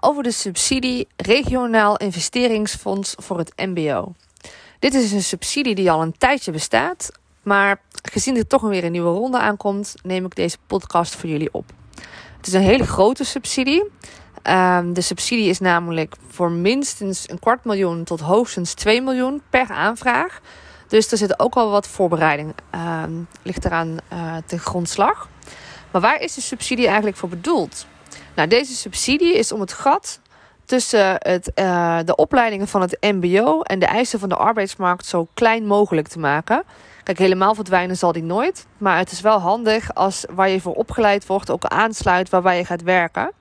over de subsidie Regionaal Investeringsfonds voor het MBO. Dit is een subsidie die al een tijdje bestaat, maar gezien er toch weer een nieuwe ronde aankomt, neem ik deze podcast voor jullie op. Het is een hele grote subsidie. Um, de subsidie is namelijk voor minstens een kwart miljoen tot hoogstens 2 miljoen per aanvraag. Dus er zit ook al wat voorbereiding uh, ligt eraan uh, ten grondslag. Maar waar is de subsidie eigenlijk voor bedoeld? Nou, deze subsidie is om het gat tussen het, uh, de opleidingen van het MBO en de eisen van de arbeidsmarkt zo klein mogelijk te maken. Kijk, helemaal verdwijnen zal die nooit. Maar het is wel handig als waar je voor opgeleid wordt ook aansluit waarbij je gaat werken.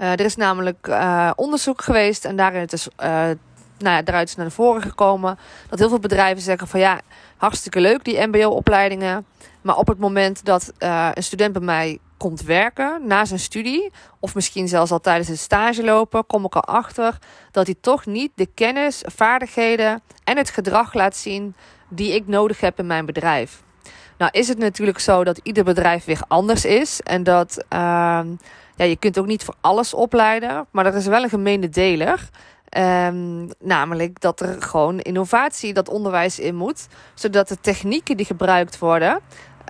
Uh, er is namelijk uh, onderzoek geweest en daarin het is, nou ja, daaruit is naar voren gekomen dat heel veel bedrijven zeggen van ja, hartstikke leuk die MBO-opleidingen. Maar op het moment dat een student bij mij komt werken na zijn studie, of misschien zelfs al tijdens het stage lopen, kom ik erachter dat hij toch niet de kennis, vaardigheden en het gedrag laat zien die ik nodig heb in mijn bedrijf. Nou is het natuurlijk zo dat ieder bedrijf weer anders is en dat uh, ja, je kunt ook niet voor alles opleiden, maar er is wel een gemene deler. Um, namelijk dat er gewoon innovatie dat onderwijs in moet, zodat de technieken die gebruikt worden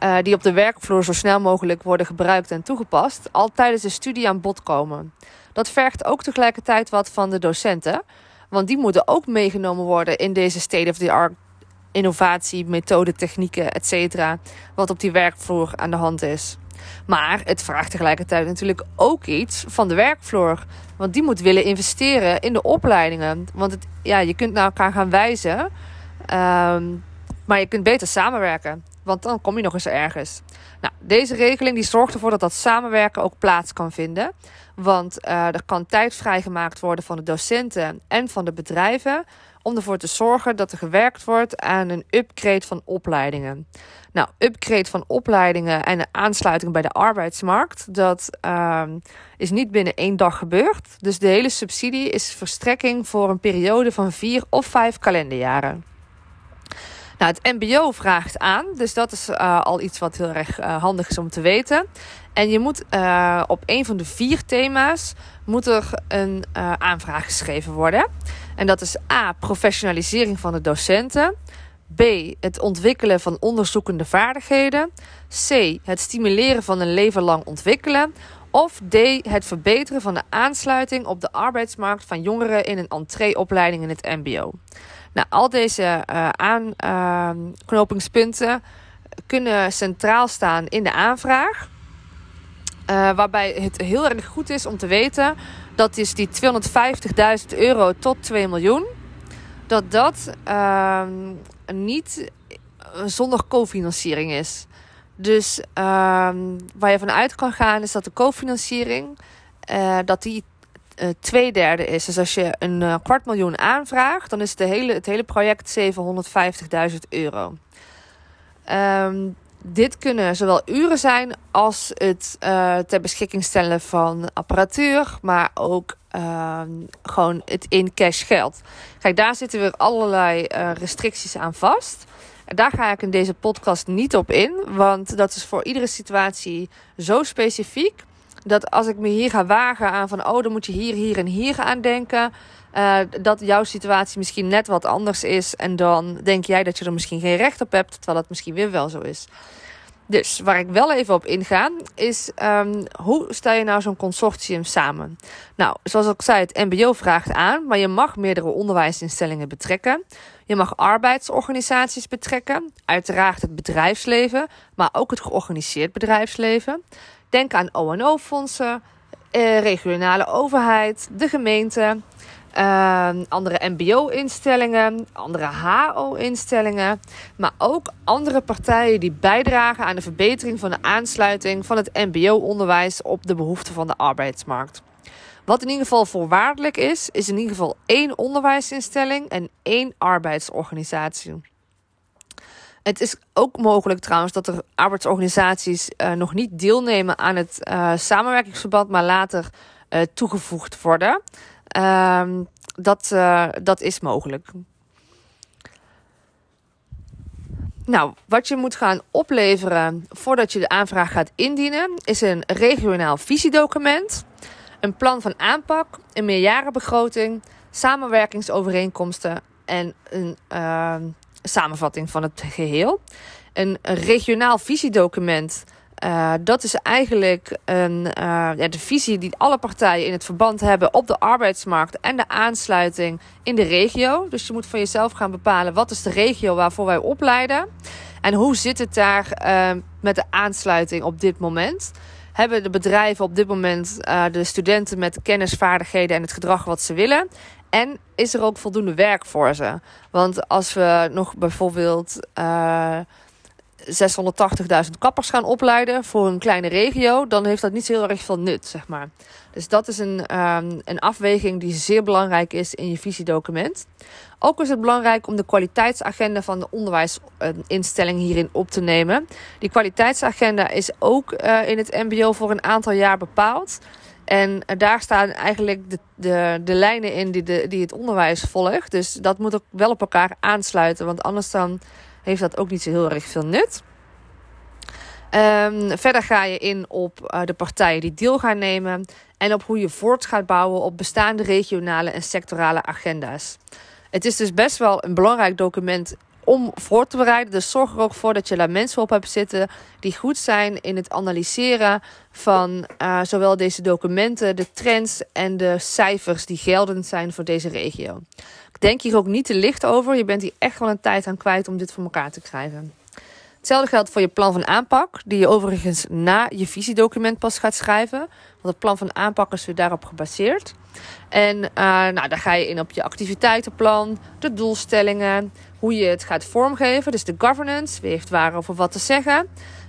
uh, die op de werkvloer zo snel mogelijk worden gebruikt en toegepast, al tijdens de studie aan bod komen. Dat vergt ook tegelijkertijd wat van de docenten, want die moeten ook meegenomen worden in deze state-of-the-art innovatie, methode, technieken, etc. Wat op die werkvloer aan de hand is. Maar het vraagt tegelijkertijd natuurlijk ook iets van de werkvloer. Want die moet willen investeren in de opleidingen. Want het, ja, je kunt naar elkaar gaan wijzen. Um, maar je kunt beter samenwerken. Want dan kom je nog eens ergens. Nou, deze regeling die zorgt ervoor dat dat samenwerken ook plaats kan vinden. Want uh, er kan tijd vrijgemaakt worden van de docenten en van de bedrijven. Om ervoor te zorgen dat er gewerkt wordt aan een upgrade van opleidingen. Nou, upgrade van opleidingen en de aansluiting bij de arbeidsmarkt, dat uh, is niet binnen één dag gebeurd. Dus de hele subsidie is verstrekking voor een periode van vier of vijf kalenderjaren. Nou, het MBO vraagt aan, dus dat is uh, al iets wat heel erg uh, handig is om te weten. En je moet uh, op een van de vier thema's moet er een aanvraag geschreven worden. En dat is A. Professionalisering van de docenten. B. Het ontwikkelen van onderzoekende vaardigheden. C. Het stimuleren van een leven lang ontwikkelen. Of D. Het verbeteren van de aansluiting op de arbeidsmarkt van jongeren in een entreeopleiding in het MBO. Nou, al deze uh, aanknopingspunten kunnen centraal staan in de aanvraag. Uh, waarbij het heel erg goed is om te weten dat is die 250.000 euro tot 2 miljoen. Dat dat uh, niet zonder cofinanciering is. Dus ehm, waar je vanuit kan gaan is dat de cofinanciering dat die uh, twee derde is. Dus als je een uh, kwart miljoen aanvraagt, dan is de hele, het hele project 750.000 euro. Um, dit kunnen zowel uren zijn als het uh, ter beschikking stellen van apparatuur, maar ook uh, gewoon het in cash geld. Kijk, daar zitten weer allerlei restricties aan vast. Daar ga ik in deze podcast niet op in, want dat is voor iedere situatie zo specifiek dat als ik me hier ga wagen aan van, oh, dan moet je hier, hier en hier aan denken. Uh, dat jouw situatie misschien net wat anders is. En dan denk jij dat je er misschien geen recht op hebt, terwijl het misschien weer wel zo is. Dus waar ik wel even op inga, is um, hoe stel je nou zo'n consortium samen? Nou, zoals ik zei, het MBO vraagt aan, maar je mag meerdere onderwijsinstellingen betrekken. Je mag arbeidsorganisaties betrekken, uiteraard het bedrijfsleven, maar ook het georganiseerd bedrijfsleven. Denk aan ONO-fondsen, eh, regionale overheid, de gemeente, uh, andere MBO-instellingen, andere HO-instellingen, maar ook andere partijen die bijdragen aan de verbetering van de aansluiting van het MBO-onderwijs op de behoeften van de arbeidsmarkt. Wat in ieder geval voorwaardelijk is, is in ieder geval één onderwijsinstelling en één arbeidsorganisatie. Het is ook mogelijk trouwens dat er arbeidsorganisaties uh, nog niet deelnemen aan het uh, samenwerkingsverband, maar later uh, toegevoegd worden. Ehm, dat, dat is mogelijk. Nou, wat je moet gaan opleveren voordat je de aanvraag gaat indienen, is een regionaal visiedocument, een plan van aanpak, een meerjarenbegroting, samenwerkingsovereenkomsten en een uh, samenvatting van het geheel. Een, regionaal visiedocument. Uh, dat is eigenlijk een, uh, ja, de visie die alle partijen in het verband hebben op de arbeidsmarkt en de aansluiting in de regio. Dus je moet van jezelf gaan bepalen wat is de regio waarvoor wij opleiden en hoe zit het daar uh, met de aansluiting op dit moment. Hebben de bedrijven op dit moment de studenten met de kennis, vaardigheden en het gedrag wat ze willen? En is er ook voldoende werk voor ze? Want als we nog bijvoorbeeld eh, 680.000 kappers gaan opleiden voor een kleine regio, dan heeft dat niet heel erg veel nut, zeg maar. Dus dat is een, um, een afweging die zeer belangrijk is in je visiedocument. Ook is het belangrijk om de kwaliteitsagenda van de onderwijsinstelling hierin op te nemen. Die kwaliteitsagenda is ook uh, in het MBO voor een aantal jaar bepaald. En daar staan eigenlijk de, de, de lijnen in die, de, die het onderwijs volgt. Dus dat moet ook wel op elkaar aansluiten. Want anders dan heeft dat ook niet zo heel erg veel nut. Um, verder ga je in op uh, de partijen die deel gaan nemen. En op hoe je voort gaat bouwen op bestaande regionale en sectorale agenda's. Het is dus best wel een belangrijk document om voor te bereiden. Dus zorg er ook voor dat je daar mensen op hebt zitten die goed zijn in het analyseren van uh, zowel deze documenten, de trends en de cijfers die geldend zijn voor deze regio. Denk hier ook niet te licht over. Je bent hier echt wel een tijd aan kwijt om dit voor elkaar te krijgen. Hetzelfde geldt voor je plan van aanpak, die je overigens na je visiedocument pas gaat schrijven. Want het plan van aanpak is weer daarop gebaseerd. En uh, nou, daar ga je in op je activiteitenplan, de doelstellingen, hoe je het gaat vormgeven. Dus de governance, wie heeft waar over wat te zeggen.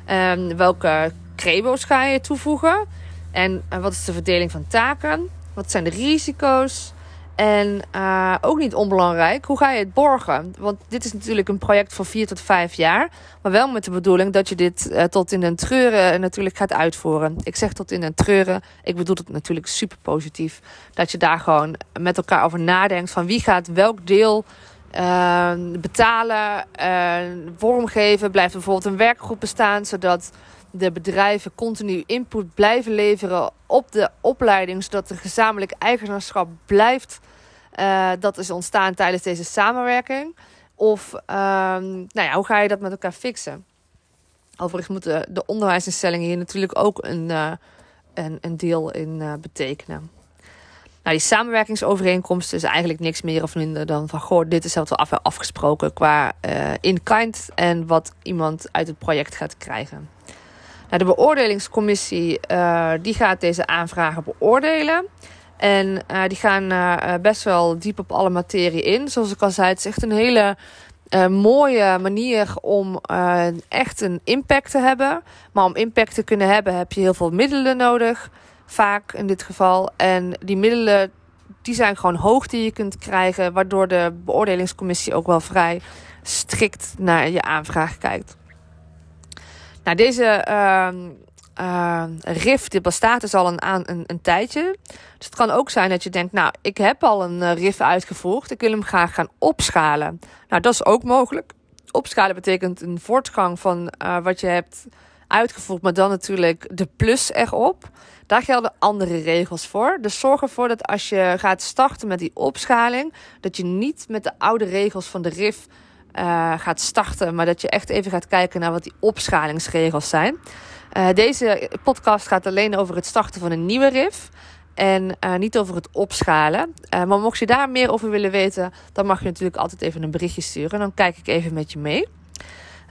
Um, welke crebo's ga je toevoegen? En uh, wat is de verdeling van taken? Wat zijn de risico's? En uh, ook niet onbelangrijk, hoe ga je het borgen? Want dit is natuurlijk een project van vier tot vijf jaar. Maar wel met de bedoeling dat je dit uh, tot in den treuren natuurlijk gaat uitvoeren. Ik zeg tot in den treuren. Ik bedoel het natuurlijk super positief. Dat je daar gewoon met elkaar over nadenkt van wie gaat welk deel uh, betalen, vormgeven. Blijft bijvoorbeeld een werkgroep bestaan, zodat de bedrijven continu input blijven leveren op de opleiding, zodat er gezamenlijk eigenaarschap blijft. Uh, dat is ontstaan tijdens deze samenwerking. Of uh, nou ja, hoe ga je dat met elkaar fixen? Overigens moeten de onderwijsinstellingen hier natuurlijk ook een, uh, een, een, deel in uh, betekenen. Nou, die samenwerkingsovereenkomst is eigenlijk niks meer of minder dan van... goh, dit is wat we af afgesproken qua in-kind en wat iemand uit het project gaat krijgen. Nou, de beoordelingscommissie die gaat deze aanvragen beoordelen. En uh, die gaan uh, best wel diep op alle materie in. Zoals ik al zei, het is echt een hele mooie manier om echt een impact te hebben. Maar om impact te kunnen hebben heb je heel veel middelen nodig. Vaak in dit geval. En die middelen die zijn gewoon hoog die je kunt krijgen. Waardoor de beoordelingscommissie ook wel vrij strikt naar je aanvraag kijkt. Nou, deze uh, RIF dit bestaat dus al een, een, een, tijdje. Dus het kan ook zijn dat je denkt, nou, ik heb al een uh, RIF uitgevoerd. Ik wil hem graag gaan opschalen. Nou, dat is ook mogelijk. Opschalen betekent een voortgang van uh, wat je hebt uitgevoerd, maar dan natuurlijk de plus erop. Daar gelden andere regels voor. Dus zorg ervoor dat als je gaat starten met die opschaling, dat je niet met de oude regels van de RIF gaat starten, maar dat je echt even gaat kijken naar wat die opschalingsregels zijn. Uh, deze podcast gaat alleen over het starten van een nieuwe RIF. En uh, niet over het opschalen. Uh, maar mocht je daar meer over willen weten, dan mag je natuurlijk altijd even een berichtje sturen. Dan kijk ik even met je mee.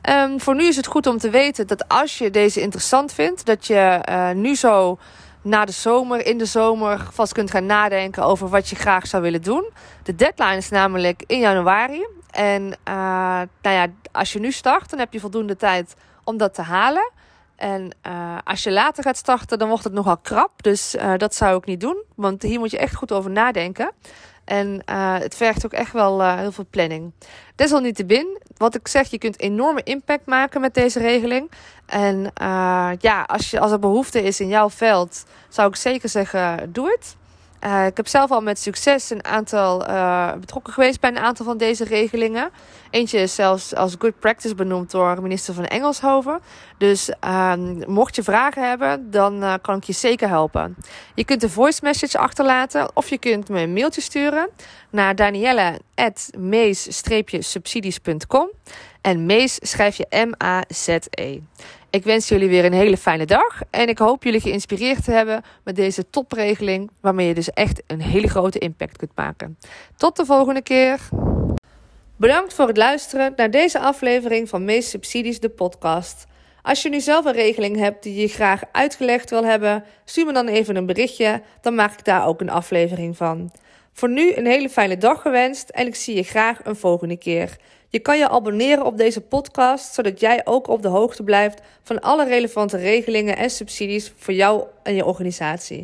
Um, voor nu is het goed om te weten dat als je deze interessant vindt, dat je nu zo na de zomer, in de zomer, vast kunt gaan nadenken over wat je graag zou willen doen. De deadline is namelijk in januari. En nou ja, als je nu start, dan heb je voldoende tijd om dat te halen. En als je later gaat starten, dan wordt het nogal krap. Dus dat zou ik niet doen. Want hier moet je echt goed over nadenken. En uh, het vergt ook echt wel heel veel planning. Desalniettemin, wat ik zeg, je kunt enorme impact maken met deze regeling. En ja, als, je, als er behoefte is in jouw veld, zou ik zeker zeggen, doe het. Uh, ik heb zelf al met succes een aantal uh, betrokken geweest bij een aantal van deze regelingen. Eentje is zelfs als good practice benoemd door minister van Engelshoven. Dus uh, mocht je vragen hebben, dan uh, kan ik je zeker helpen. Je kunt een voice message achterlaten of je kunt me een mailtje sturen naar danielle.mees-subsidies.com. En Mees schrijf je M-A-Z-E. Ik wens jullie weer een hele fijne dag en ik hoop jullie geïnspireerd te hebben met deze topregeling, waarmee je dus echt een hele grote impact kunt maken. Tot de volgende keer. Bedankt voor het luisteren naar deze aflevering van Meest Subsidies, de podcast. Als je nu zelf een regeling hebt die je graag uitgelegd wil hebben, stuur me dan even een berichtje, dan maak ik daar ook een aflevering van. Voor nu een hele fijne dag gewenst en ik zie je graag een volgende keer. Je kan je abonneren op deze podcast, zodat jij ook op de hoogte blijft van alle relevante regelingen en subsidies voor jou en je organisatie.